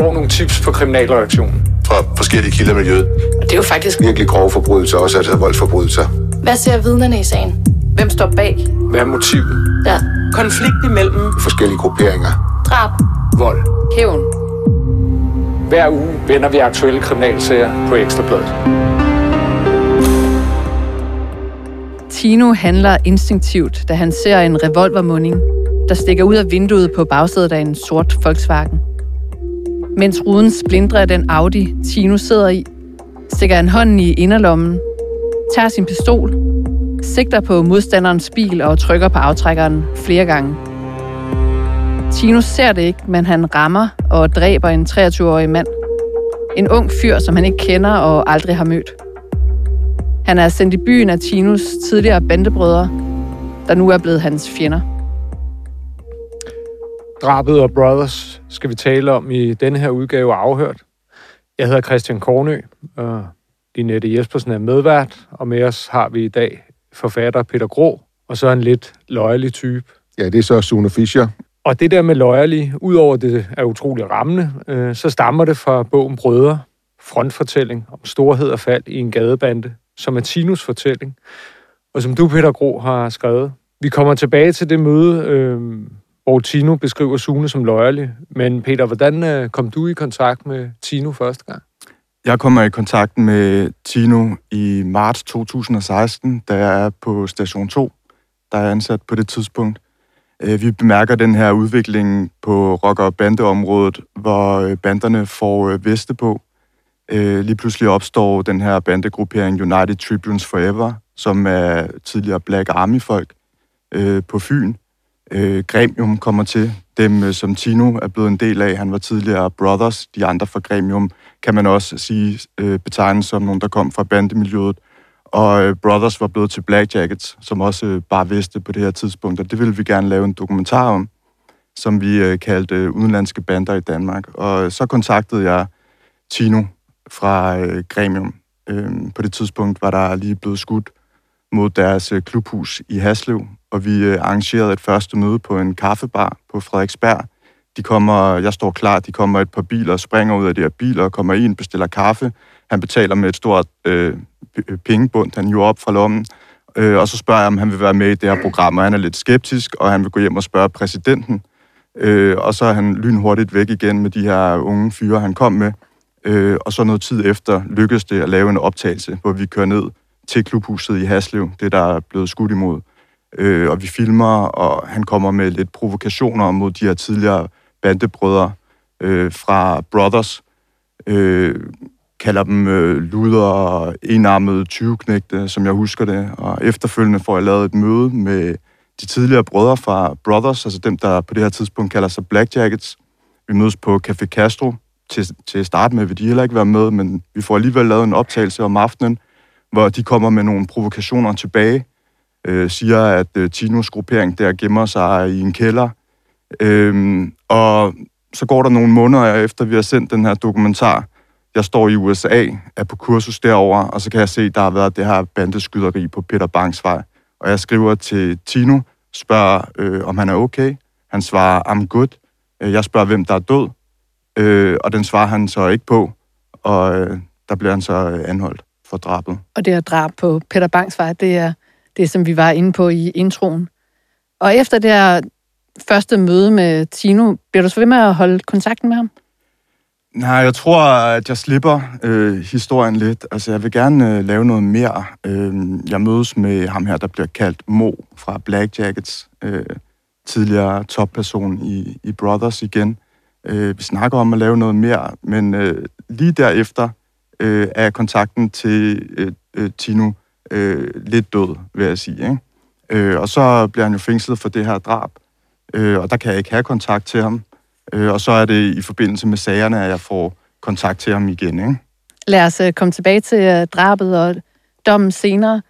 får nogle tips på kriminalreaktionen. Fra forskellige kilder i miljøet. Og det er jo faktisk Virkelig grove forbrydelser, også altså voldsforbrydelser. Hvad ser vidnerne i sagen? Hvem står bag? Hvad er motivet? Ja. Konflikt imellem Forskellige grupperinger. Drab. Vold. Hævn. Hver uge vender vi aktuelle kriminalsager på Ekstrabladet. Tino handler instinktivt, da han ser en revolvermunding, der stikker ud af vinduet på bagsædet af en sort Volkswagen. Mens ruden splindrer af den Audi, Tino sidder i, stikker han hånden i inderlommen, tager sin pistol, sigter på modstanderens bil og trykker på aftrækkeren flere gange. Tino ser det ikke, men han rammer og dræber en 23-årig mand. En ung fyr, som han ikke kender og aldrig har mødt. Han er sendt i byen af Tinos tidligere bandebrødre, der nu er blevet hans fjender. Drabet og Brothers skal vi tale om i denne her udgave af Afhørt. Jeg hedder Christian Kornø, og Linette Jespersen er medvært, og med os har vi i dag forfatter Peter Grå, og så en lidt løjelig type. Ja, det er så Sune Fischer. Og det der med løjerlig, udover det er utrolig rammende, øh, så stammer det fra bogen Brødre, frontfortælling om storhed og fald i en gadebande, som er Tinus fortælling, og som du, Peter Gro, har skrevet. Vi kommer tilbage til det møde, øh, hvor Tino beskriver Sune som løjerlig. Men Peter, hvordan øh, kom du i kontakt med Tino første gang? Jeg kommer i kontakt med Tino i marts 2016, da jeg er på station 2, der er ansat på det tidspunkt. Øh, vi bemærker den her udvikling på rock- og bandeområdet, hvor øh, banderne får veste på. Lige pludselig opstår den her bandegruppering United Tribunes Forever, som er tidligere Black Army-folk på Fyn. Øh, Gremium kommer til, dem øh, som Tino er blevet en del af. Han var tidligere Brothers, de andre fra Gremium kan man også sige øh, betegnes som nogen, der kom fra bandemiljøet. Og øh, Brothers var blevet til Black Jackets, som også øh, bare vidste på det her tidspunkt, og det ville vi gerne lave en dokumentar om, som vi øh, kaldte øh, Udenlandske Bander i Danmark. Og øh, så kontaktede jeg Tino fra øh, Gremium. Øh, på det tidspunkt var der lige blevet skudt mod deres øh, klubhus i Haslev, og vi øh, arrangerede et første møde på en kaffebar på Frederiksberg. De kommer, jeg står klar, de kommer et par biler, springer ud af de her biler, kommer ind, bestiller kaffe. Han betaler med et stort øh, øh pengebund, han jo op fra lommen. Øh, og så spørger jeg, om han vil være med i det her program, og han er lidt skeptisk, og han vil gå hjem og spørge præsidenten. Øh, og så er han lynhurtigt væk igen med de her unge fyre, han kom med. Øh, og så noget tid efter lykkedes det at lave en optagelse, hvor vi kører ned til klubhuset i Haslev, det der er blevet skudt imod. Øh, og vi filmer, og han kommer med lidt provokationer mod de her tidligere bandebrødre øh, fra Brothers. Øh, kalder dem øh, luder og enarmede 20-knægte, som jeg husker det. Og efterfølgende får jeg lavet et møde med de tidligere brødre fra Brothers, altså dem, der på det her tidspunkt kalder sig Black Jackets. Vi mødes på Café Castro. Til, til at starte med vil de heller ikke være med, men vi får alligevel lavet en optagelse om aftenen, hvor de kommer med nogle provokationer tilbage. Øh, siger, at øh, Tinos gruppering der gemmer sig i en kælder. Øh, og så går der nogle måneder efter, vi har sendt den her dokumentar. Jeg står i USA, er på kursus derover, og så kan jeg se, at der har været det her bandeskyderi på Peter Bangs vej. Og jeg skriver til Tino, spørger, øh, om han er okay. Han svarer, I'm good. Øh, jeg spørger, hvem der er død. Øh, og den svarer han så ikke på. Og øh, der bliver han så øh, anholdt for drabet. Og det her drab på Peter Bangsvej, det er det, som vi var inde på i introen. Og efter det her første møde med Tino, bliver du så ved med at holde kontakten med ham? Nej, jeg tror, at jeg slipper øh, historien lidt. Altså, jeg vil gerne øh, lave noget mere. Øh, jeg mødes med ham her, der bliver kaldt Mo fra Black Jackets. Øh, tidligere topperson i, i Brothers igen. Øh, vi snakker om at lave noget mere, men øh, lige derefter øh, er kontakten til øh, øh, Tino øh, lidt død, vil jeg sige. Ikke? Øh, og så bliver han jo fængslet for det her drab, øh, og der kan jeg ikke have kontakt til ham. Øh, og så er det i forbindelse med sagerne, at jeg får kontakt til ham igen. Ikke? Lad os øh, komme tilbage til øh, drabet og dommen senere,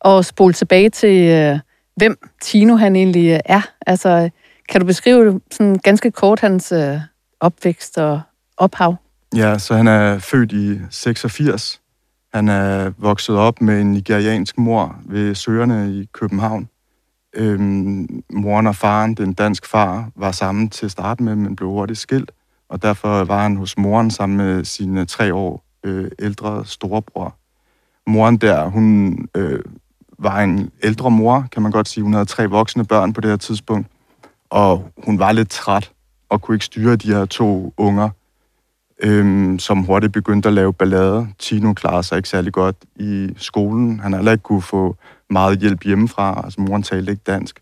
og spole tilbage til, øh, hvem Tino han egentlig øh, er. Altså, øh, kan du beskrive sådan ganske kort hans øh, opvækst og ophav? Ja, så han er født i 86. Han er vokset op med en nigeriansk mor ved Søerne i København. Øhm, moren og faren, den dansk far, var sammen til at starte med, men blev hurtigt skilt. og derfor var han hos moren sammen med sine tre år øh, ældre storebror. Moren der, hun øh, var en ældre mor, kan man godt sige. Hun havde tre voksne børn på det her tidspunkt, og hun var lidt træt og kunne ikke styre de her to unger, øhm, som hurtigt begyndte at lave ballade. Tino klarede sig ikke særlig godt i skolen. Han har heller ikke kunne få meget hjælp hjemmefra. Altså, moren talte ikke dansk.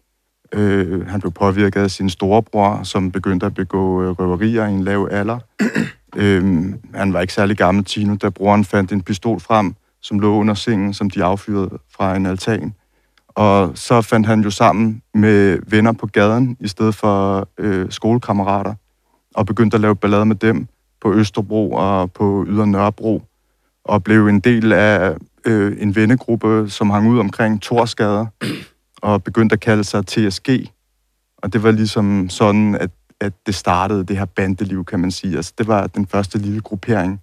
Øh, han blev påvirket af sin storebror, som begyndte at begå øh, røverier i en lav alder. øh, han var ikke særlig gammel, Tino, da broren fandt en pistol frem, som lå under sengen, som de affyrede fra en altan. Og så fandt han jo sammen med venner på gaden, i stedet for øh, skolekammerater, og begyndte at lave ballade med dem på Østerbro og på Yder Nørrebro, og blev en del af øh, en vennegruppe, som hang ud omkring Torsgade, og begyndte at kalde sig TSG. Og det var ligesom sådan, at, at det startede, det her bandeliv, kan man sige. Altså, det var den første lille gruppering,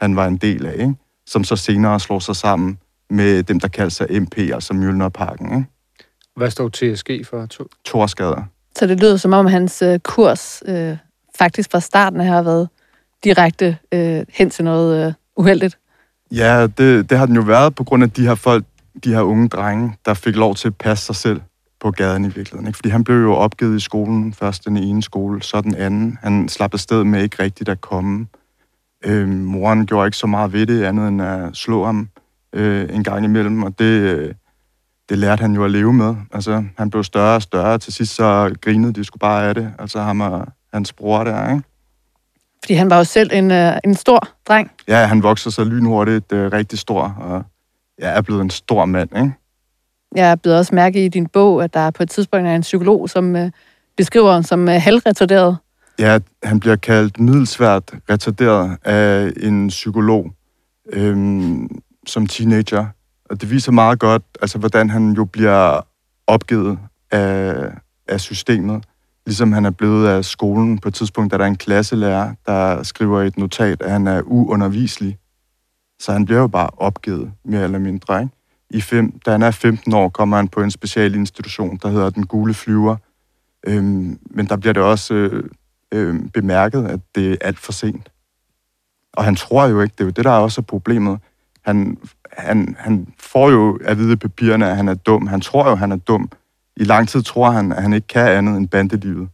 han var en del af, ikke? som så senere slår sig sammen med dem, der kalder sig MP, altså Mjølnerparken. Ikke? Hvad står TSG for? To? Torsgader. Så det lyder som om, hans øh, kurs øh, faktisk fra starten har været direkte øh, hen til noget øh, uheldigt. Ja, det, det har den jo været på grund af de her folk, de her unge drenge, der fik lov til at passe sig selv på gaden i virkeligheden. Ikke? Fordi han blev jo opgivet i skolen, først den ene skole, så den anden. Han slap afsted med ikke rigtigt at komme. Øh, moren gjorde ikke så meget ved det, andet end at slå ham øh, en gang imellem, og det, øh, det lærte han jo at leve med. Altså, han blev større og større, til sidst så grinede de skulle bare af det. Altså ham og hans bror der, ikke? Fordi han var jo selv en, øh, en stor dreng. Ja, han vokser så lynhurtigt, øh, rigtig stor, og ja, er blevet en stor mand, ikke? Jeg blev også mærke i din bog, at der på et tidspunkt er en psykolog, som øh, beskriver ham som øh, halvretarderet. Ja, han bliver kaldt middelsvært retarderet af en psykolog øhm, som teenager. Og det viser meget godt, altså, hvordan han jo bliver opgivet af, af systemet. Ligesom han er blevet af skolen. På et tidspunkt er der en klasselærer, der skriver et notat, at han er uunderviselig. Så han bliver jo bare opgivet, mere eller mindre. Ikke? I fem, da han er 15 år, kommer han på en specialinstitution, der hedder Den Gule Flyver. Øhm, men der bliver det også øh, øh, bemærket, at det er alt for sent. Og han tror jo ikke, det er jo det, der er også problemet. Han, han, han får jo at vide papirerne, at han er dum. Han tror jo, at han er dum. I lang tid tror han, at han ikke kan andet end bandelivet.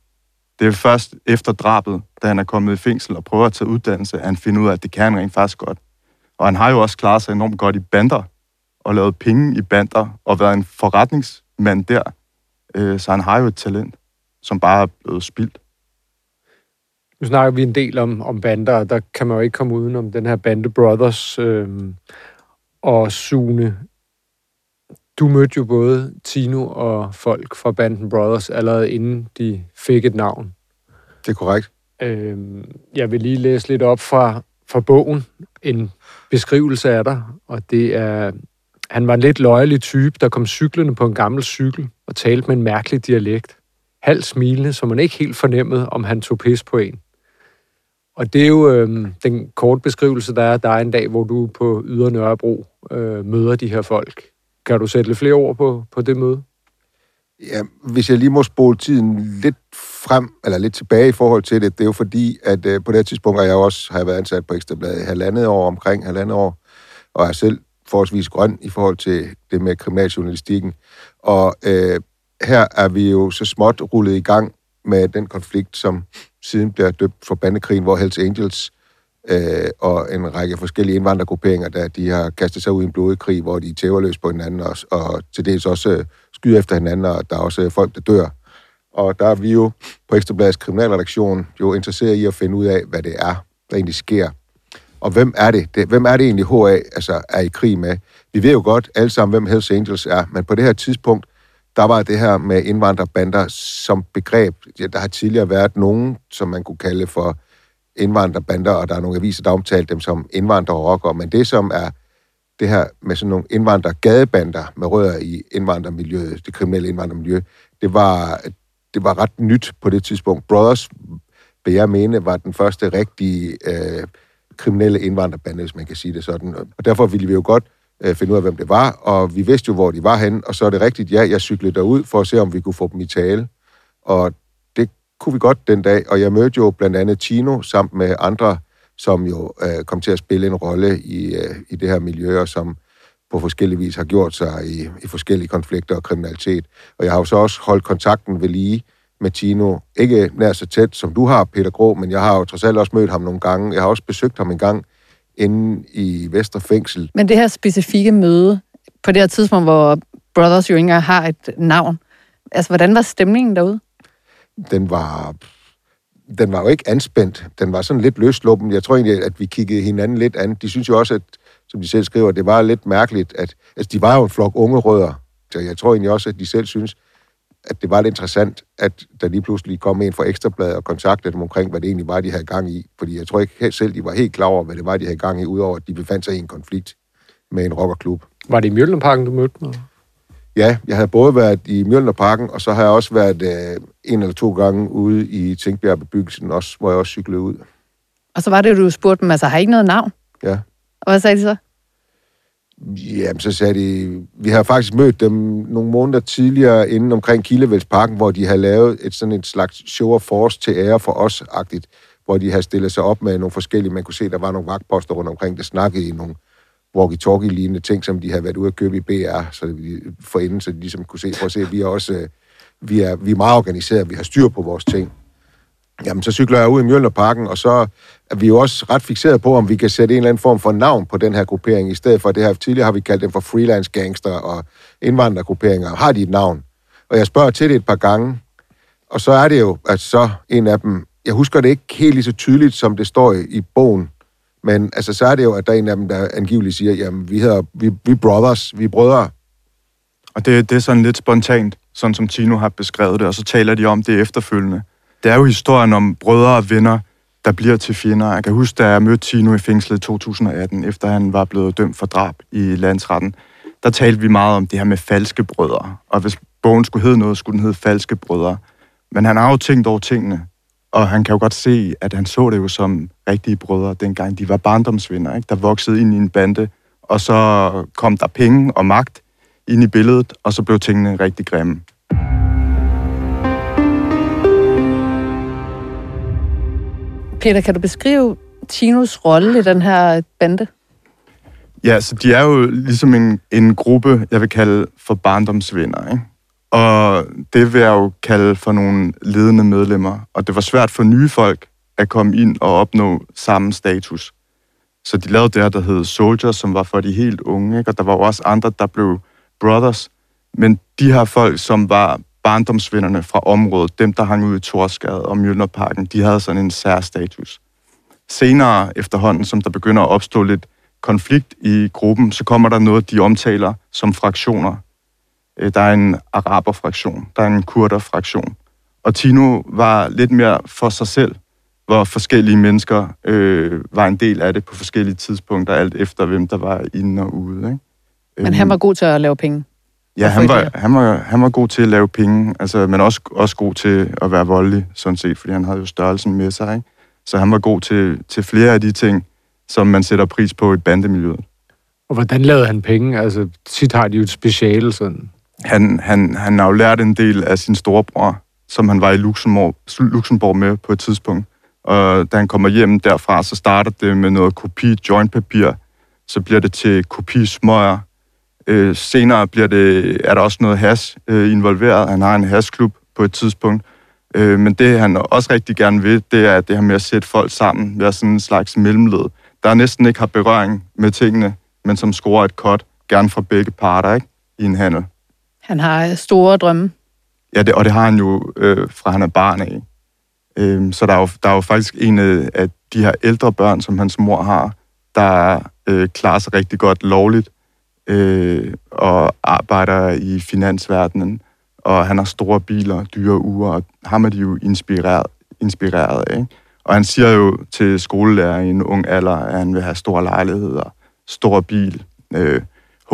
Det er først efter drabet, da han er kommet i fængsel og prøver at tage uddannelse, at han finder ud af, at det kan han rent faktisk godt. Og han har jo også klaret sig enormt godt i bander, og lavet penge i bander, og været en forretningsmand der. Øh, så han har jo et talent, som bare er blevet spildt. Nu snakker vi en del om, om bander, og der kan man jo ikke komme uden om den her Bande Brothers øh, og Sune. Du mødte jo både Tino og folk fra Banden Brothers allerede inden de fik et navn. Det er korrekt. Øh, jeg vil lige læse lidt op fra, fra bogen, en beskrivelse af dig, og det er, han var en lidt løjelig type, der kom cyklerne på en gammel cykel og talte med en mærkelig dialekt. Halvt smilende, så man ikke helt fornemmede, om han tog pis på en. Og det er jo øh, den korte beskrivelse, der er, der er en dag, hvor du på Yder Nørrebro øh, møder de her folk. Kan du sætte lidt flere ord på, på det møde? Ja, hvis jeg lige må spole tiden lidt frem, eller lidt tilbage i forhold til det, det er jo fordi, at øh, på det her tidspunkt har jeg også har jeg været ansat på Ekstrabladet i halvandet år, omkring halvandet år, og er selv forholdsvis grøn i forhold til det med kriminaljournalistikken. Og øh, her er vi jo så småt rullet i gang med den konflikt, som siden bliver døbt for bandekrigen, hvor Hells Angels øh, og en række forskellige indvandrergrupperinger, der de har kastet sig ud i en blodig krig, hvor de tæver løs på hinanden, og, og til dels også øh, skyder efter hinanden, og der er også øh, folk, der dør. Og der er vi jo på Ekstrabladets kriminalredaktion jo interesseret i at finde ud af, hvad det er, der egentlig sker. Og hvem er det? det hvem er det egentlig, HA altså, er i krig med? Vi ved jo godt alle sammen, hvem Hells Angels er, men på det her tidspunkt, der var det her med indvandrerbander som begreb. Ja, der har tidligere været nogen, som man kunne kalde for indvandrerbander, og der er nogle aviser, der omtaler dem som indvandrerrockere, men det som er det her med sådan nogle indvandrergadebander med rødder i indvandrermiljøet, det kriminelle indvandrermiljø, det var, det var ret nyt på det tidspunkt. Brothers, vil jeg mene, var den første rigtige øh, kriminelle indvandrerbande, hvis man kan sige det sådan. Og derfor ville vi jo godt øh, finde ud af, hvem det var, og vi vidste jo, hvor de var henne, og så er det rigtigt, ja, jeg cyklede derud for at se, om vi kunne få dem i tale, og kunne vi godt den dag, og jeg mødte jo blandt andet Tino samt med andre, som jo øh, kom til at spille en rolle i, øh, i det her miljø, og som på forskellige vis har gjort sig i, i forskellige konflikter og kriminalitet. Og jeg har jo så også holdt kontakten ved lige med Tino. Ikke nær så tæt, som du har, Peter Grå, men jeg har jo trods alt også mødt ham nogle gange. Jeg har også besøgt ham en gang inde i Vesterfængsel. Men det her specifikke møde, på det her tidspunkt, hvor Brothers jo ikke har et navn, altså hvordan var stemningen derude? Den var, den var jo ikke anspændt. Den var sådan lidt løsluppen. Jeg tror egentlig, at vi kiggede hinanden lidt an. De synes jo også, at, som de selv skriver, det var lidt mærkeligt, at altså, de var jo en flok unge rødder. Så jeg tror egentlig også, at de selv synes, at det var lidt interessant, at der lige pludselig kom en fra Ekstrabladet og kontaktede dem omkring, hvad det egentlig var, de havde gang i. Fordi jeg tror ikke selv, de var helt klar over, hvad det var, de havde gang i, udover at de befandt sig i en konflikt med en rockerklub. Var det i Mjølnerparken, du mødte mig? Ja, jeg havde både været i Mjølnerparken, og så har jeg også været øh, en eller to gange ude i Tænkbjerg-bebyggelsen, også, hvor jeg også cyklede ud. Og så var det, du spurgte dem, altså har I ikke noget navn? Ja. Og hvad sagde de så? Jamen, så sagde de, vi har faktisk mødt dem nogle måneder tidligere inden omkring Kildevældsparken, hvor de har lavet et sådan et slags show of force til ære for os-agtigt, hvor de har stillet sig op med nogle forskellige, man kunne se, der var nogle vagtposter rundt omkring, der snakkede i nogle walkie-talkie-lignende ting, som de havde været ude at købe i BR, så de, for inden, så de ligesom kunne se, prøv at se, vi er også, øh, vi er, vi er meget organiseret, vi har styr på vores ting. Jamen, så cykler jeg ud i Mjølnerparken, og så er vi jo også ret fixeret på, om vi kan sætte en eller anden form for navn på den her gruppering, i stedet for det her, tidligere har vi kaldt dem for freelance gangster og indvandrergrupperinger. Har de et navn? Og jeg spørger til det et par gange, og så er det jo, at så en af dem, jeg husker det ikke helt lige så tydeligt, som det står i, i bogen, men altså, så er det jo, at der er en af dem, der angiveligt siger, jamen, vi, hedder, vi, vi brothers, vi er brødre. Og det, det er sådan lidt spontant, sådan som Tino har beskrevet det, og så taler de om det efterfølgende. Det er jo historien om brødre og venner, der bliver til fjender. Jeg kan huske, da jeg mødte Tino i fængslet i 2018, efter han var blevet dømt for drab i landsretten, der talte vi meget om det her med falske brødre. Og hvis bogen skulle hedde noget, skulle den hedde falske brødre. Men han har jo tænkt over tingene, og han kan jo godt se, at han så det jo som rigtige brødre, dengang de var barndomsvenner, ikke? der voksede ind i en bande, og så kom der penge og magt ind i billedet, og så blev tingene rigtig grimme. Peter, kan du beskrive Tinos rolle i den her bande? Ja, så de er jo ligesom en, en gruppe, jeg vil kalde for barndomsvenner, ikke? Og det vil jeg jo kalde for nogle ledende medlemmer. Og det var svært for nye folk at komme ind og opnå samme status. Så de lavede det her, der hed Soldier, som var for de helt unge. Ikke? Og der var jo også andre, der blev Brothers. Men de her folk, som var barndomsvinderne fra området, dem, der hang ud i Torsgade og Mjølnerparken, de havde sådan en særstatus. Senere efterhånden, som der begynder at opstå lidt konflikt i gruppen, så kommer der noget, de omtaler som fraktioner. Øh, der er en araberfraktion, der er en kurderfraktion. Og Tino var lidt mere for sig selv, hvor forskellige mennesker øh, var en del af det på forskellige tidspunkter, alt efter hvem der var inde og ude. Ikke? Men han var god til at lave penge? Ja, han var, han, var, han var god til at lave penge, altså, men også, også god til at være voldelig, sådan set, fordi han havde jo størrelsen med sig. Ikke? Så han var god til, til flere af de ting, som man sætter pris på i bandemiljøet. Og hvordan lavede han penge? Altså, tit har de jo et speciale sådan. Han, han, han har jo lært en del af sin storebror, som han var i Luxembourg, Luxembourg med på et tidspunkt. Og da han kommer hjem derfra, så starter det med noget kopi jointpapir, så bliver det til kopi smøger. Øh, senere bliver det, er der også noget has øh, involveret. Han har en hasklub på et tidspunkt. Øh, men det, han også rigtig gerne vil, det er det her med at sætte folk sammen, være sådan en slags mellemled, der næsten ikke har berøring med tingene, men som scorer et cut, gerne fra begge parter, ikke? I en handel. Han har store drømme. Ja, det, og det har han jo øh, fra han er barn af. Øh, så der er, jo, der er jo faktisk en af de her ældre børn, som hans mor har, der øh, klarer sig rigtig godt lovligt øh, og arbejder i finansverdenen. Og han har store biler, dyre uger, og ham er de jo inspireret, inspireret af. Ikke? Og han siger jo til skolelærer i en ung alder, at han vil have store lejligheder, stor bil, øh,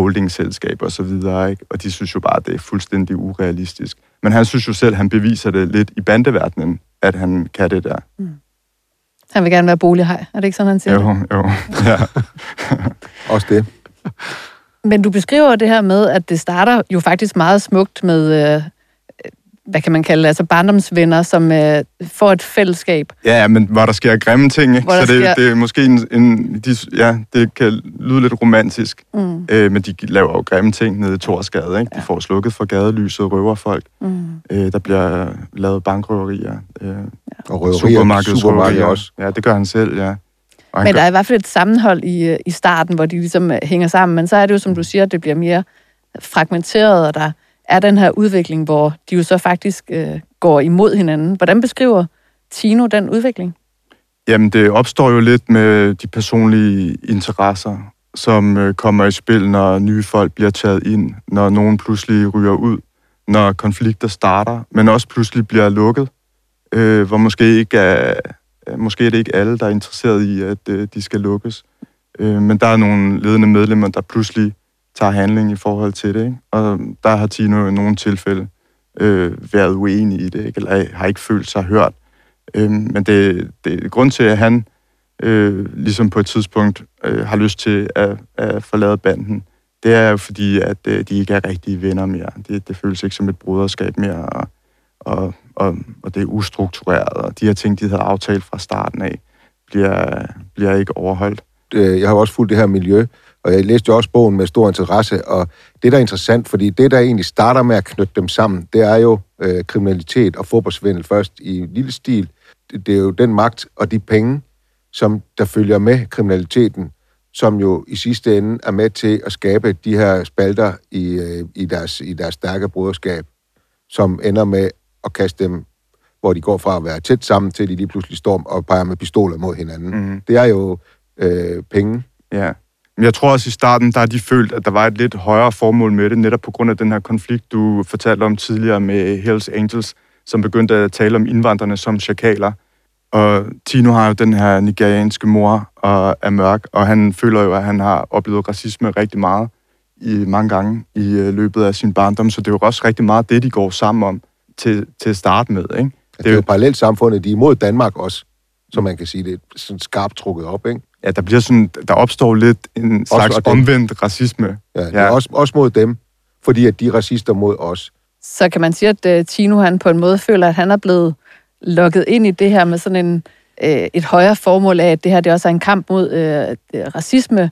holdingselskab og så videre. Ikke? Og de synes jo bare, at det er fuldstændig urealistisk. Men han synes jo selv, at han beviser det lidt i bandeverdenen, at han kan det der. Mm. Han vil gerne være bolighej. Er det ikke sådan, han siger Jo, det? jo. Ja. Også det. Men du beskriver det her med, at det starter jo faktisk meget smukt med, øh, hvad kan man kalde det, altså barndomsvenner, som øh, får et fællesskab. Ja, men hvor der sker grimme ting, ikke? Så det, sker- det er måske en, en de, ja, det kan lyde lidt romantisk, Mm. øh, men de laver jo grimme ting nede i Torsgade, ikke? De får slukket for gadelyset, røver folk. Mm. Øh, der bliver lavet bankrøverier. Øh, Og røverier, supermarkedsrøverier. supermarked også. Ja, det gør han selv, ja. Han Men gør, der er i hvert fald et sammenhold i, øh, i starten, hvor de ligesom øh, hænger sammen. Men så er det jo, som du siger, at det bliver mere fragmenteret, og der er den her udvikling, hvor de jo så faktisk øh, går imod hinanden. Hvordan beskriver Tino den udvikling? Jamen, det opstår jo lidt med de personlige interesser, som øh, kommer i spil, når nye folk bliver taget ind, når nogen pludselig ryger ud, når konflikter starter, men også pludselig bliver lukket, øh, hvor måske ikke er, øh, måske er det ikke alle, der er interesseret i, at øh, de skal lukkes. Øh, men der er nogle ledende medlemmer, der pludselig tager handling i forhold til det, ikke? og der har Tino i nogle tilfælde øh, været uenig i det, ikke? eller har ikke følt sig hørt. Øh, men det, det er grund til, at han øh, ligesom på et tidspunkt øh, har lyst til at, at forlade banden. Det er jo fordi, at øh, de ikke er rigtige venner mere. Det, det føles ikke som et broderskab mere, og, og, og, og det er ustruktureret, og de her ting, de havde aftalt fra starten af, bliver, bliver ikke overholdt. Øh, jeg har også fulgt det her miljø, og jeg læste jo også bogen med stor interesse, og det, der er interessant, fordi det, der egentlig starter med at knytte dem sammen, det er jo øh, kriminalitet og fodboldsvindel først i lille stil. Det, det er jo den magt og de penge, som der følger med kriminaliteten, som jo i sidste ende er med til at skabe de her spalter i, øh, i, deres, i deres stærke broderskab, som ender med at kaste dem, hvor de går fra at være tæt sammen, til de lige pludselig står og peger med pistoler mod hinanden. Mhm. Det er jo øh, penge, Ja. Men jeg tror også i starten, der har de følt, at der var et lidt højere formål med det, netop på grund af den her konflikt, du fortalte om tidligere med Hells Angels, som begyndte at tale om indvandrerne som chakaler. Og Tino har jo den her nigerianske mor og er mørk, og han føler jo, at han har oplevet racisme rigtig meget i mange gange i øh, løbet af sin barndom, så det er jo også rigtig meget det, de går sammen om til, til at starte med. Ikke? Det er jo parallelt samfundet, de er imod Danmark også, så man kan sige, det er sådan skarpt trukket op, ikke? Ja, der bliver sådan, der opstår lidt en slags og den- omvendt racisme. Ja, det er Ja. også, også mod dem, fordi at de er racister mod os. Så kan man sige, at uh, Tino han på en måde føler, at han er blevet lukket ind i det her med sådan en, uh, et højere formål af, at det her det også er en kamp mod uh, racisme.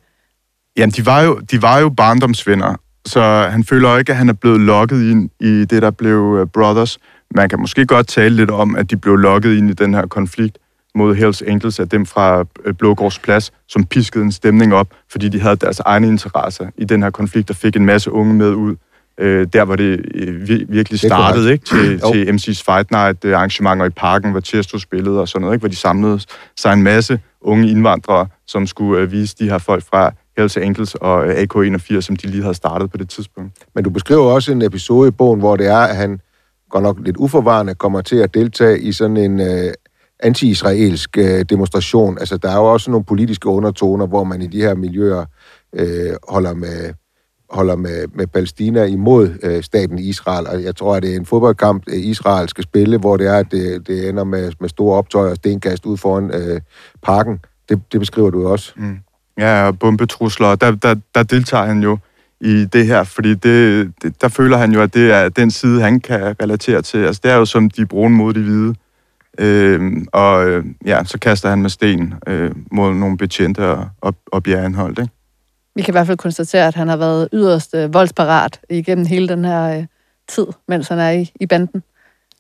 Jamen, de var, jo, de var jo barndomsvenner, så han føler ikke, at han er blevet lokket ind i det, der blev uh, Brothers. Man kan måske godt tale lidt om, at de blev lokket ind i den her konflikt mod Hells Angels af dem fra øh, Blågårds Plads, som piskede en stemning op, fordi de havde deres egne interesser i den her konflikt, og fik en masse unge med ud. Øh, der var det øh, vir- virkelig Det startede, ikke? Til, Jo. til MC's Fight Night øh, arrangementer i parken, hvor Tiesto spillede og sådan noget, ikke? Hvor de samlede sig en masse unge indvandrere, som skulle øh, vise de her folk fra Hells Angels og øh, AK81, som de lige havde startet på det tidspunkt. Men du beskriver også en episode i bogen, hvor det er, at han går nok lidt uforvarende kommer til at deltage i sådan en øh, anti-israelsk øh, demonstration. Altså, der er jo også nogle politiske undertoner, hvor man i de her miljøer øh, holder med holder med, med Palæstina imod øh, staten Israel. Og jeg tror, at det er en fodboldkamp, øh, Israel skal spille, hvor det er, at det, det ender med, med store optøjer og stenkast ud foran øh, parken. Det, det beskriver du også. Mm. Ja, og bombetrusler, der, der, der deltager han jo i det her, fordi det, det, der føler han jo, at det er den side, han kan relatere til. Altså, det er jo som de brune mod de hvide. Øhm, og øh, ja, så kaster han med sten øh, mod nogle betjente og, og, og bliver anholdt, ikke? Vi kan i hvert fald konstatere, at han har været yderst øh, voldsparat igennem hele den her øh, tid, mens han er i, i banden.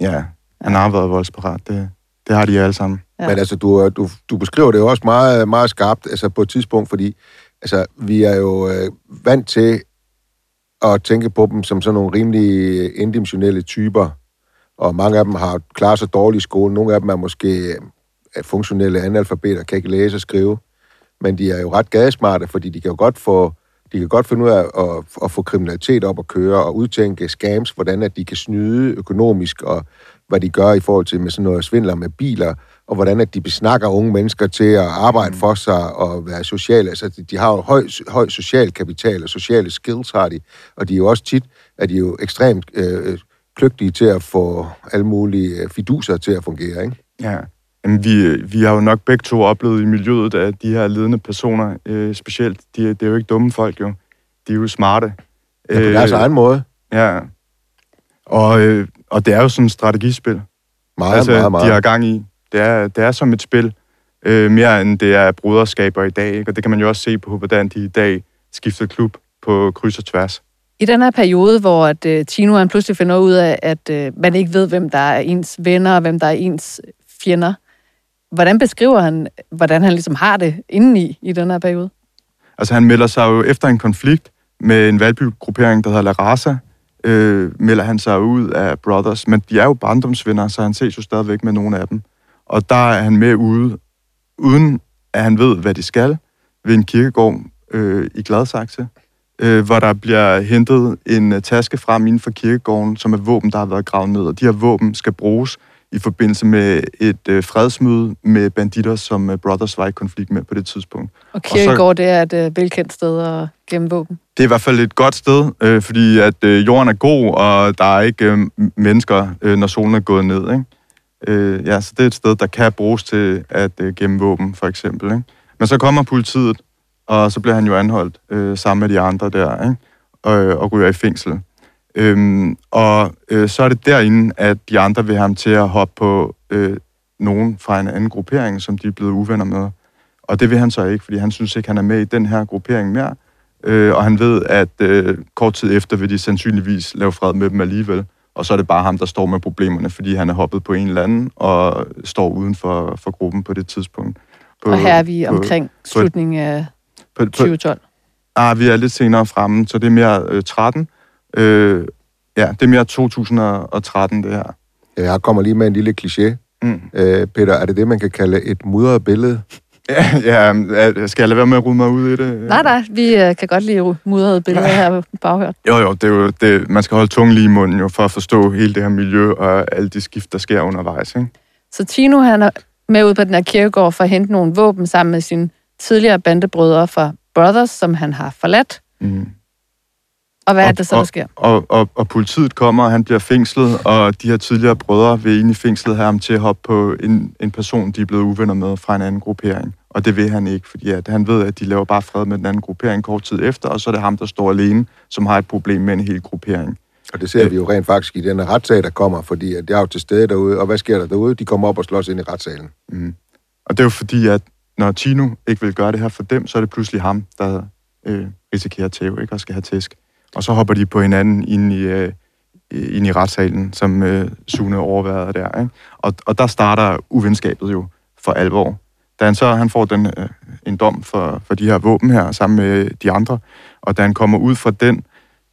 Ja, han har været voldsparat. Det, det har de alle sammen. Ja. Ja. Men altså, du, du, du beskriver det jo også meget, meget skarpt altså på et tidspunkt, fordi altså, vi er jo øh, vant til at tænke på dem som sådan nogle rimelig indimensionelle typer, og mange af dem har klaret sig dårligt i skolen. Nogle af dem er måske øh, funktionelle analfabeter, kan ikke læse og skrive, men de er jo ret gadesmarte, fordi de kan jo godt få de kan godt finde ud af at, at få kriminalitet op at køre og udtænke scams, hvordan at de kan snyde økonomisk, og hvad de gør i forhold til med sådan noget svindler med biler, og hvordan at de besnakker unge mennesker til at arbejde for sig og være sociale. Altså, de, de har jo høj, høj social kapital og sociale skills har de, og de er jo også tit, at de er jo ekstremt øh, kløgtige til at få alle mulige øh, fiduser til at fungere, ikke? Ja. Jamen, vi, vi har jo nok begge to oplevet i miljøet, at de her ledende personer, øh, specielt, de, det er jo ikke dumme folk jo. De er jo smarte. Ja, på deres egen måde. Ja. Og øh, og det er jo sådan et strategispil. Meget, altså, meget, meget. de har gang i. Det er, det er som et spil, øh, mere end det er bruderskaber i dag. Ikke? Og det kan man jo også se på, hvordan de i dag skifter klub på kryds og tværs. I den her periode, hvor at, uh, Tino han pludselig finder ud af, at uh, man ikke ved, hvem der er ens venner, og hvem der er ens fjender, hvordan beskriver han, hvordan han ligesom har det indeni i den her periode? Altså han melder sig jo efter en konflikt med en valgbygruppering, der hedder La Raza, øh, melder han sig ud af Brothers, men de er jo barndomsvenner, så han ses jo stadigvæk med nogle af dem. Og der er han med ude, uden at han ved, hvad de skal, ved en kirkegård øh, i Gladsaxe, øh, hvor der bliver hentet en øh, taske frem inden for kirkegården, som er våben, der har været gravet ned. Og de her våben skal bruges i forbindelse med et øh, fredsmøde med banditter, som øh, Brothers var i konflikt med på det tidspunkt. Og kirkegård, det er et uh, velkendt sted at gemme våben. Det er i hvert fald et godt sted, øh, fordi at øh, jorden er god, og der er ikke øh, mennesker, øh, når solen er gået ned. Ikke? Øh, ja, så det er et sted, der kan bruges til at øh, gemme våben, for eksempel. Ikke? Men så kommer politiet, og så bliver han jo anholdt øh, sammen med de andre der, ikke? Og, og ryger i fængsel. Øhm, og øh, så er det derinde, at de andre vil have ham til at hoppe på øh, nogen fra en anden gruppering, som de er blevet uvenner med. Og det vil han så ikke, fordi han synes ikke, han er med i den her gruppering mere. Øh, og han ved, at øh, kort tid efter vil de sandsynligvis lave fred med dem alligevel. Og så er det bare ham, der står med problemerne, fordi han er hoppet på en eller anden og står uden for, for gruppen på det tidspunkt. På, Og her er vi på- omkring slutningen af på, på, 2012. Ah, vi er lidt senere fremme, så det er mere øh, 13. Øh, ja, det er mere 2013, det her. Jeg kommer lige med en lille kliché. Mm. Øh, Peter, er det det, man kan kalde et mudret billede? Ja, ja, øh, skal jeg lade være med at rode mig ud i det? Nej, nej, vi uh, kan godt lide mudrede billeder her på baghørt. Jo, jo, det er jo det, man skal holde tungen lige i munden jo, for at forstå hele det her miljø og alle de skift, der sker undervejs. Ikke? Så Tino, han er med ud på den her kirkegård for at hente nogle våben sammen med sine tidligere bandebrødre fra Brothers, som han har forladt. Mm. Og hvad er Og- det så, der sker? Og, og, og politiet kommer, og han bliver fængslet, og de her tidligere brødre vil ind i fængslet have ham til at hoppe på en, en person, de er blevet uvenner med fra en anden gruppering. Og det vil han ikke, fordi at han ved, at de laver bare fred med den anden gruppering kort tid efter, og så er det ham, der står alene, som har et problem med en hel gruppering. Og det ser vi jo rent faktisk i den her retssag, der kommer, fordi at jeg er jo til stede derude, og hvad sker der derude? De kommer op og slås ind i retssalen. Mm. Og det er jo fordi, at når Tino ikke vil gøre det her for dem, så er det pludselig ham, der øh, risikerer tæv, ikke? Og skal have tæsk. Og så hopper de på hinanden ind i, øh, ind i retssalen, som øh, Sune overværede der, ikke? Og, og der starter uvenskabet jo for alvor. Da han så han får den, øh, en dom for, for de her våben her, sammen med de andre, og da han kommer ud fra den,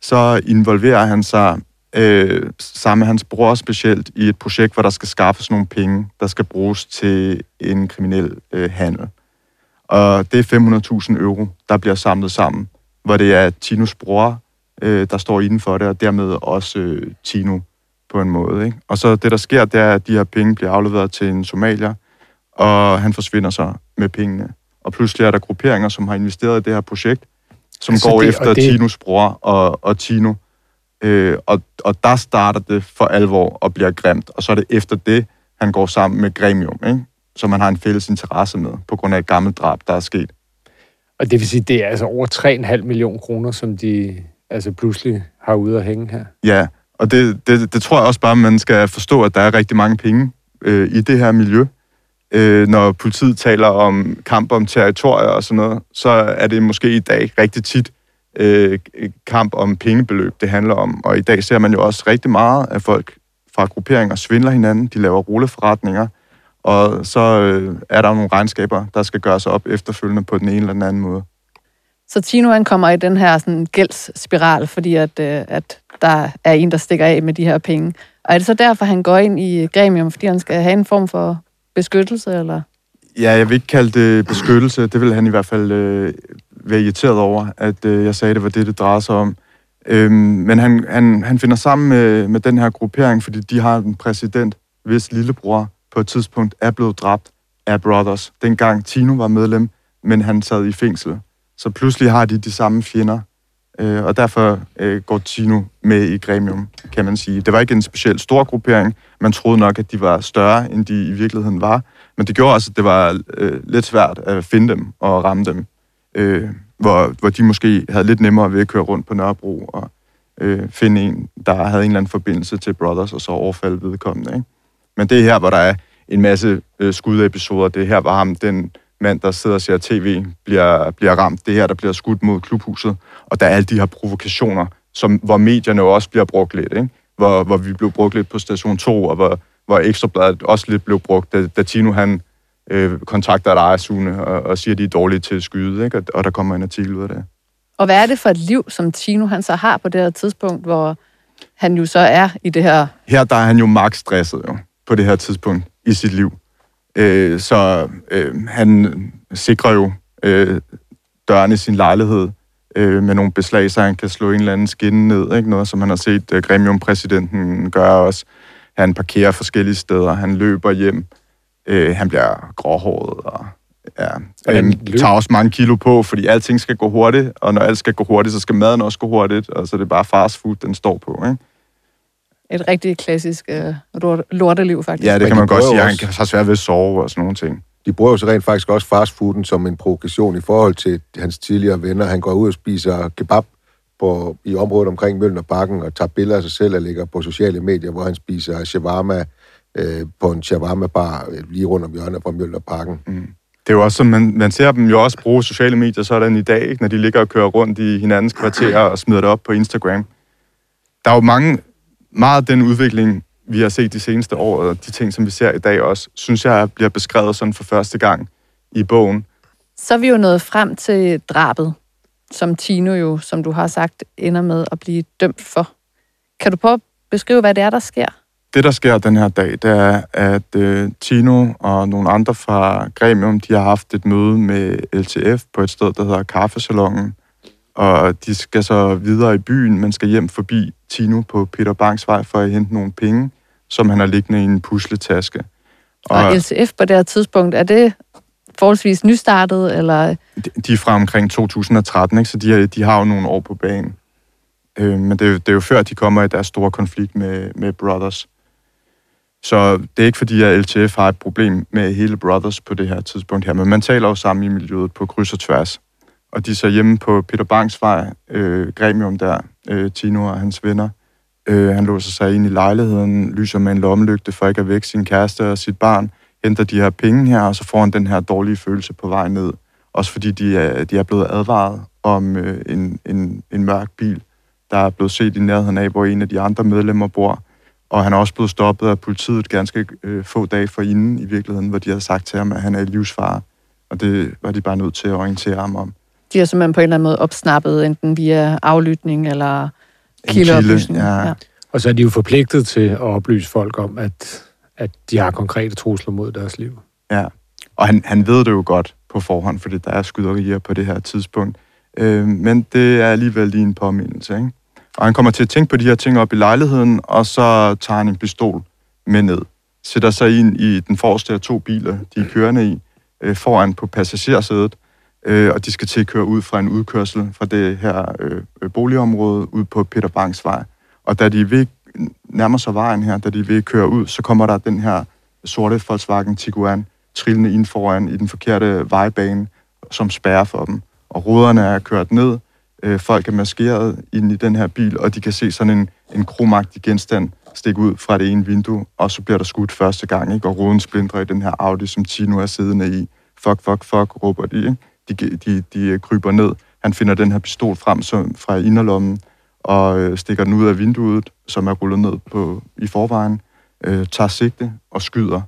så involverer han sig øh, sammen med hans bror specielt i et projekt, hvor der skal skaffes nogle penge, der skal bruges til en kriminel øh, handel. Og det er 500.000 euro, der bliver samlet sammen, hvor det er Tinos bror, øh, der står inden for det, og dermed også øh, Tino på en måde. Ikke? Og så det, der sker, det er, at de her penge bliver afleveret til en somalier, og han forsvinder så med pengene. Og pludselig er der grupperinger, som har investeret i det her projekt, som Altså går det- efter det... Tinos bror og, og Tino. Øh, og, og der starter det for alvor og bliver grimt. Og så er det efter det, han går sammen med Gremium, ikke? som man har en fælles interesse med, på grund af et gammelt drab, der er sket. Og det vil sige, det er altså over 3,5 millioner kroner, som de altså pludselig har ude at hænge her. Ja, og det, det, det tror jeg også bare, man skal forstå, at der er rigtig mange penge øh, i det her miljø. Øh, når politiet taler om kamp om territorier og sådan noget, så er det måske i dag rigtig tit øh, kamp om pengebeløb, det handler om. Og i dag ser man jo også rigtig meget, at folk fra grupperinger svindler hinanden, de laver rulleforretninger, og så øh, er der nogle regnskaber, der skal gøres op efterfølgende på den ene eller den anden måde. Så Tino han kommer i den her sådan, gældsspiral, fordi at, øh, at der er en, der stikker af med de her penge. Og er det så derfor, han går ind i gremium, fordi han skal have en form for beskyttelse, eller? Ja, jeg vil ikke kalde det beskyttelse. Det vil han i hvert fald øh, være irriteret over, at øh, jeg sagde, det var det, det drejede sig om. Øhm, men han, han, han finder sammen med, med den her gruppering, fordi de har en præsident, hvis lillebror på et tidspunkt er blevet dræbt af Brothers. Dengang Tino var medlem, men han sad i fængsel. Så pludselig har de de samme fjender. Øh, og derfor øh, går Tino med i Gremium, kan man sige. Det var ikke en specielt stor gruppering. Man troede nok, at de var større, end de i virkeligheden var. Men det gjorde også, at det var øh, lidt svært at finde dem og ramme dem. Øh, hvor, hvor de måske havde lidt nemmere ved at køre rundt på Nørrebro og øh, finde en, der havde en eller anden forbindelse til Brothers, og så overfalde vedkommende. Ikke? Men det er her, hvor der er en masse øh, skudepisoder. Det er her, hvor ham, den mand, der sidder og ser tv, bliver, bliver ramt. Det er her, der bliver skudt mod klubhuset. Og der er alle de her provokationer, som, hvor medierne også bliver brugt lidt. Ikke? Hvor, hvor vi blev brugt lidt på station 2, og hvor, hvor Ekstrabladet også lidt blev brugt, da, da Tino han øh, kontakter dig, Sune, og, og siger, at de er dårlige til at skyde, ikke? Og, og der kommer en artikel ud af det. Og hvad er det for et liv, som Tino han så har på det her tidspunkt, hvor han jo så er i det her... Her der er han jo max stresset jo, på det her tidspunkt i sit liv. Øh, så øh, han sikrer jo øh, døren i sin lejlighed øh, med nogle beslag, så han kan slå en eller anden skinne ned. Ikke? Noget, som han har set øh, Gremium-præsidenten gøre også. Han parkerer forskellige steder, han løber hjem, øh, han bliver gråhåret og ja, øhm, tager også mange kilo på, fordi alting skal gå hurtigt, og når alt skal gå hurtigt, så skal maden også gå hurtigt, og så er det bare fast food, den står på. Ikke? Et rigtig klassisk øh, lorteliv, faktisk. Ja, det kan man godt sige. Han kan have svært ved at sove og sådan nogle ting. De bruger jo så rent faktisk også fastfooden som en provokation i forhold til hans tidligere venner. Han går ud og spiser kebab på, i området omkring Mølner Bakken og tager billeder af sig selv og ligger på sociale medier, hvor han spiser shawarma øh, på en shawarma-bar øh, lige rundt om hjørnet fra Mølner Parken. Mm. Det er jo også som, man, man ser dem jo også bruge sociale medier sådan i dag, ikke? når de ligger og kører rundt i hinandens kvarterer og smider det op på Instagram. Der er jo mange, meget af den udvikling, vi har set de seneste år, og de ting, som vi ser i dag også, synes jeg bliver beskrevet sådan for første gang i bogen. Så er vi jo nået frem til drabet, som Tino jo, som du har sagt, ender med at blive dømt for. Kan du prøve at beskrive, hvad det er, der sker? Det, der sker den her dag, det er, at uh, Tino og nogle andre fra Gremium, de har haft et møde med LTF på et sted, der hedder Kaffesalongen. Og de skal så videre i byen, men skal hjem forbi Tino på Peter Banks vej for at hente nogle penge, som han har liggende i en pusletaske. Og, og LTF på det her tidspunkt, er det forholdsvis nystartet, eller? De er fra omkring 2013, ikke? så de, de har jo nogle år på banen. Øh, men det er, jo, det er jo før, de kommer i deres store konflikt med, med Brothers. Så det er ikke fordi, at LTF har et problem med hele Brothers på det her tidspunkt her, men man taler jo sammen i miljøet på kryds og tværs. Og de er så hjemme på Peter Banks vej, øh, Gremium der, øh, Tino og hans venner. Øh, han låser sig ind i lejligheden, lyser med en lommelygte for ikke at vække sin kæreste og sit barn, henter de her penge her, og så får han den her dårlige følelse på vej ned. Også fordi de er, de er blevet advaret om øh, en, en, en mørk bil, der er blevet set i nærheden af, hvor en af de andre medlemmer bor. Og han er også blevet stoppet af politiet ganske øh, få dage forinden i virkeligheden, hvor de har sagt til ham, at han er i livsfare. Og det var de bare nødt til at orientere ham om. De har simpelthen på en eller anden måde opsnappet, enten via aflytning eller kildeoplysning. Ja. ja. Og så er de jo forpligtet til at oplyse folk om, at, at de har konkrete trusler mod deres liv. Ja, og han, han ved det jo godt på forhånd, fordi der er skyderier på det her tidspunkt. Øh, men det er alligevel lige en påmindelse, ikke? Og han kommer til at tænke på de her ting op i lejligheden, og så tager han en pistol med ned. Sætter sig ind i den forreste af to biler, de er kørende i, øh, foran på passagersædet, øh, og de skal til at køre ud fra en udkørsel fra det her øh, boligområde ud på Peter Banks vej. Og da de vil nærmer sig vejen her, da de vil køre ud, så kommer der den her sorte Volkswagen Tiguan trillende ind foran i den forkerte vejbane, som spærrer for dem. Og ruderne er kørt ned, øh, folk er maskeret ind i den her bil, og de kan se sådan en, en kromagtig genstand stikke ud fra det ene vindue, og så bliver der skudt første gang, ikke? og ruden splindrer i den her Audi, som Tino er siddende i. Fuck, fuck, fuck, råber de. Ikke? De, de, de øh, kryber ned. Han finder den her pistol frem som, fra inderlommen, og øh, stikker den ud af vinduet, som er rullet ned på i forvejen, øh, tager sigte og skyder.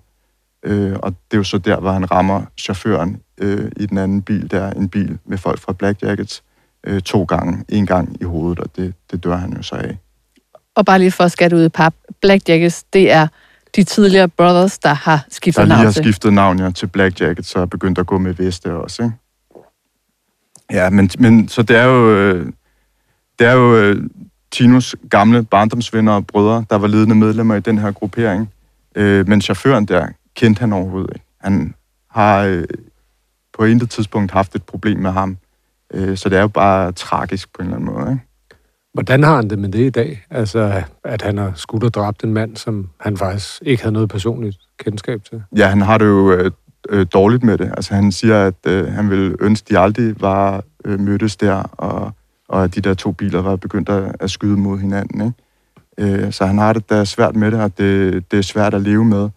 Øh, og det er jo så der, hvor han rammer chaufføren øh, i den anden bil, der er en bil med folk fra Black Jackets, øh, to gange, en gang i hovedet, og det, det dør han jo så af. Og bare lige for at skatte ud i pap, Black Jackets, det er de tidligere Brothers, der har skiftet navn til. Der lige har skiftet navn, ja, til Black Jackets, så er begyndt at gå med veste også, ikke? Ja, men, men så det er jo, øh, det er jo øh, Tinos gamle barndomsvenner og brødre, der var ledende medlemmer i den her gruppering. Øh, men chaufføren der kendte han overhovedet ikke. Han har øh, på intet tidspunkt haft et problem med ham. Øh, så det er jo bare tragisk på en eller anden måde. Ikke? Hvordan har han det med det i dag? Altså, at han har skudt og dræbt en mand, som han faktisk ikke havde noget personligt kendskab til? Ja, han har det jo øh, øh, dårligt med det. Altså, han siger, at øh, han ville ønske, de aldrig var øh, mødtes der, og og at de der to biler var begyndt at, at skyde mod hinanden. Ikke? Øh, så han har det da svært med det, og det, det er svært at leve med.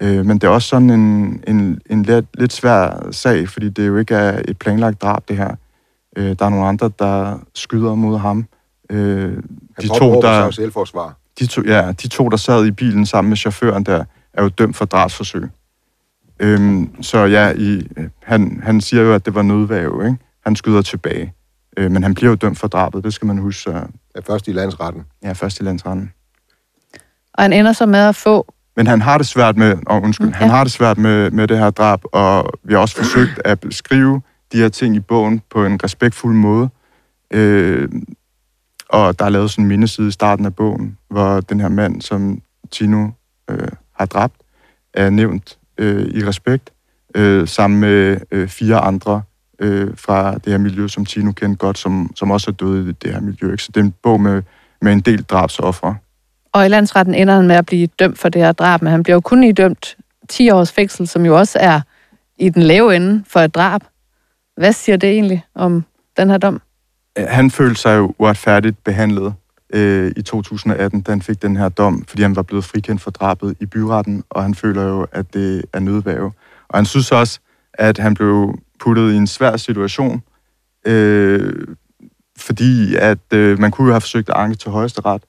Øh, men det er også sådan en, en, en lidt, lidt svær sag, fordi det jo ikke er et planlagt drab, det her. Øh, der er nogle andre, der skyder mod ham. Øh, de to, der... selvforsvar. De to, ja, de to, der sad i bilen sammen med chaufføren der, er jo dømt for drabsforsøg. Øhm, så ja, i, han, han siger jo, at det var nødvæve, ikke? Han skyder tilbage. Øh, men han bliver jo dømt for drabet, det skal man huske. Så... Ja, først i landsretten. Ja, først i landsretten. Og han ender så med at få... Men han har det svært med, oh, undskyld, mm, ja. han har det svært med, med det her drab, og vi har også forsøgt at beskrive de her ting i bogen på en respektfuld måde. Øh, og der er lavet sådan en mindeside i starten af bogen, hvor den her mand, som Tino øh, har dræbt, er nævnt øh, i respekt, øh, sammen med øh, fire andre øh, fra det her miljø, som Tino kendte godt, som, som også er døde i det her miljø. Ikke? Så det er en bog med, med en del drabsoffre. Og i landsretten ender han med at blive dømt for det her drab, men han bliver jo kun idømt 10 års fængsel, som jo også er i den lave ende for et drab. Hvad siger det egentlig om den her dom? Øh, han følte sig jo uretfærdigt behandlet øh, i 2018, da han fik den her dom, fordi han var blevet frikendt for drabet i byretten, og han føler jo, at det er nødværve. Og han synes også, at han blev puttet i en svær situation, øh, fordi at øh, man kunne jo have forsøgt at anke til højesteret,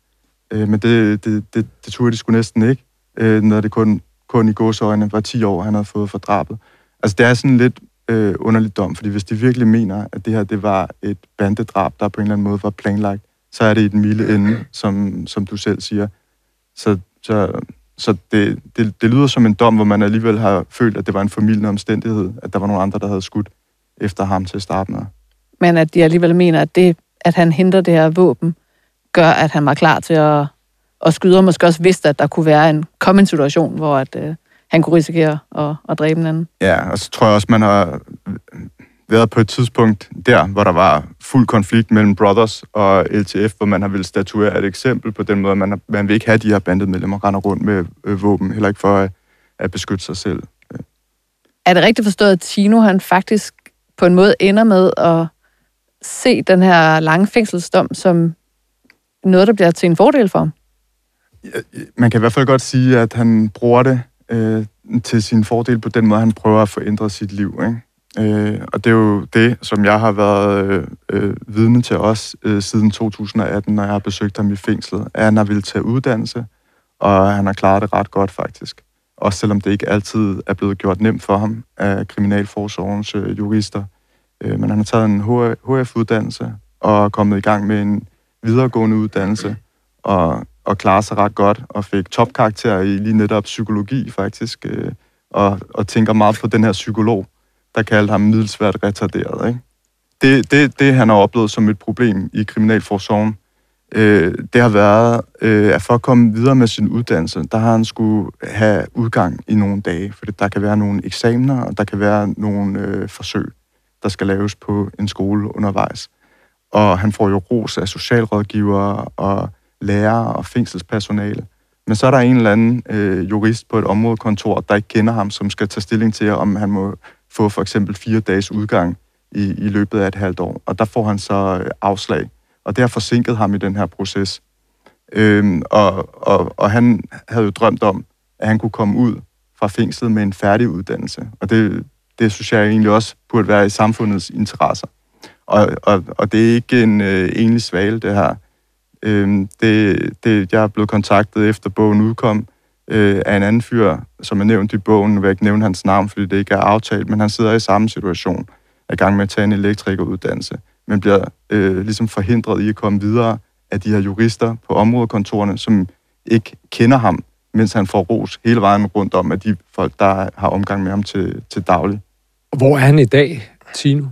øh, men det, det, det, det turde de sgu næsten ikke, øh, når det kun, kun i gåsøjne var 10 år, han havde fået for drabet. Altså det er sådan lidt øh, underlig dom, fordi hvis de virkelig mener, at det her det var et bandedrab, der på en eller anden måde var planlagt, så er det i den milde ende, som, som du selv siger. Så, så, så det, det, det lyder som en dom, hvor man alligevel har følt, at det var en formidlende omstændighed, at der var nogle andre, der havde skudt efter ham til starten. Men at de alligevel mener, at det, at han henter det her våben, gør, at han var klar til at, at skyde, og måske også vidste, at der kunne være en kommende situation, hvor at, øh, han kunne risikere at, at dræbe en anden. Ja, og så tror jeg også, man har været på et tidspunkt der, hvor der var fuld konflikt mellem Brothers og LTF, hvor man har vil statuere et eksempel på den måde, man, har, man vil ikke have de her bandemedlemmer render rundt med øh, våben, heller ikke for at, at beskytte sig selv. Er det rigtigt forstået, at Tino han faktisk på en måde ender med at se den her lange fængselsdom som noget, der bliver til en fordel for ham? Man kan i hvert fald godt sige, at han bruger det øh, til sin fordel på den måde, han prøver at forændre sit liv. Ikke? Øh, og det er jo det, som jeg har været øh, øh, vidne til os øh, siden 2018, når jeg har besøgt ham i fængslet, at han har ville tage uddannelse, og han har klaret det ret godt faktisk. Også selvom det ikke altid er blevet gjort nemt for ham af Kriminalforsorgens øh, jurister. Øh, men han har taget en HF-uddannelse og er kommet i gang med en videregående uddannelse og, og klarer sig ret godt og fik topkarakter i lige netop psykologi faktisk. Øh, og, og tænker meget på den her psykolog, der kaldte ham middelsvært retarderet. Ikke? Det, det, det, han har oplevet som et problem i Kriminalforsorgen, øh, det har været, øh, at for at komme videre med sin uddannelse, der har han skulle have udgang i nogle dage, for der kan være nogle eksamener, og der kan være nogle øh, forsøg, der skal laves på en skole undervejs. Og han får jo ros af socialrådgivere og lærere og fængselspersonale. Men så er der en eller anden øh, jurist på et områdekontor, der ikke kender ham, som skal tage stilling til, om han må få for eksempel fire dages udgang i, i løbet af et halvt år. Og der får han så øh, afslag. Og det har forsinket ham i den her proces. Øhm, og, og, og han havde jo drømt om, at han kunne komme ud fra fængslet med en færdig uddannelse. Og det, det synes jeg egentlig også burde være i samfundets interesser. Og, og, og det er ikke en øh, enlig svale, det her. Øh, det, det, jeg er blevet kontaktet efter bogen udkom, øh, af en anden fyr, som er nævnt i bogen. Nu vil jeg ikke nævne hans navn, fordi det ikke er aftalt, men han sidder i samme situation, er i gang med at tage en elektrikeruddannelse, men bliver øh, ligesom forhindret i at komme videre af de her jurister på områdekontorene, som ikke kender ham, mens han får ros hele vejen rundt om af de folk, der har omgang med ham til, til daglig. Hvor er han i dag, Tino?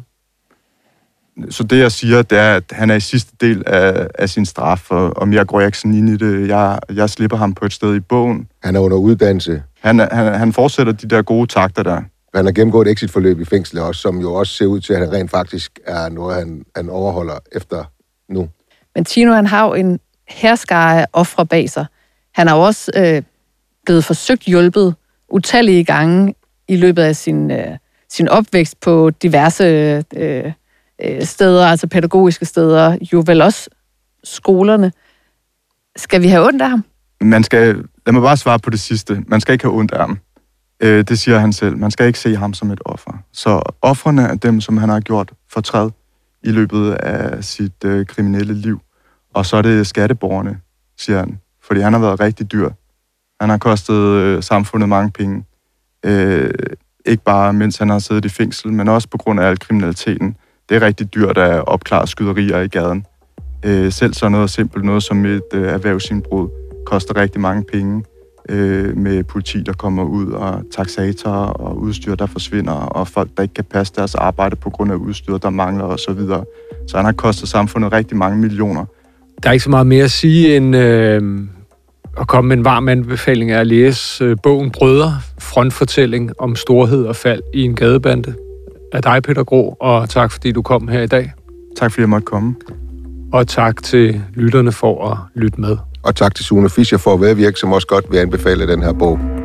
Så det, jeg siger, det er, at han er i sidste del af, af sin straf, og om jeg går ikke sådan ind i det. Jeg, jeg slipper ham på et sted i bogen. Han er under uddannelse. Han, han, han fortsætter de der gode takter der. Han har gennemgået et exitforløb i fængslet også, som jo også ser ud til, at han rent faktisk er noget, han, han overholder efter nu. Men Tino, han har jo en herskare ofre bag sig. Han har jo også øh, blevet forsøgt hjulpet utallige gange i løbet af sin, øh, sin opvækst på diverse øh, øh, steder, altså pædagogiske steder, jo vel også skolerne. Skal vi have ondt af ham? Man skal, lad mig bare svare på det sidste. Man skal ikke have ondt af ham. Øh, det siger han selv. Man skal ikke se ham som et offer. Så offerne er dem, som han har gjort fortræd i løbet af sit øh, kriminelle liv. Og så er det skatteborgerne, siger han. Fordi han har været rigtig dyr. Han har kostet øh, samfundet mange penge. Øh, ikke bare mens han har siddet i fængsel, men også på grund af al kriminaliteten. Det er rigtig dyrt at opklare skyderier i gaden. Øh, selv så noget simpelt, noget som et øh, erhvervsindbrud, koster rigtig mange penge øh, med politi, der kommer ud, og taxatorer og udstyr, der forsvinder, og folk, der ikke kan passe deres arbejde på grund af udstyr, der mangler osv. Så, videre. så han har kostet samfundet rigtig mange millioner. Der er ikke så meget mere at sige end øh, at komme med en varm anbefaling af at læse øh, bogen Brødre, frontfortælling om storhed og fald i en gadebande af dig, Peter Grå, og tak fordi du kom her i dag. Tak fordi jeg måtte komme. Og tak til lytterne for at lytte med. Og tak til Sune Fischer for at medvirke, som også godt vil anbefale den her bog.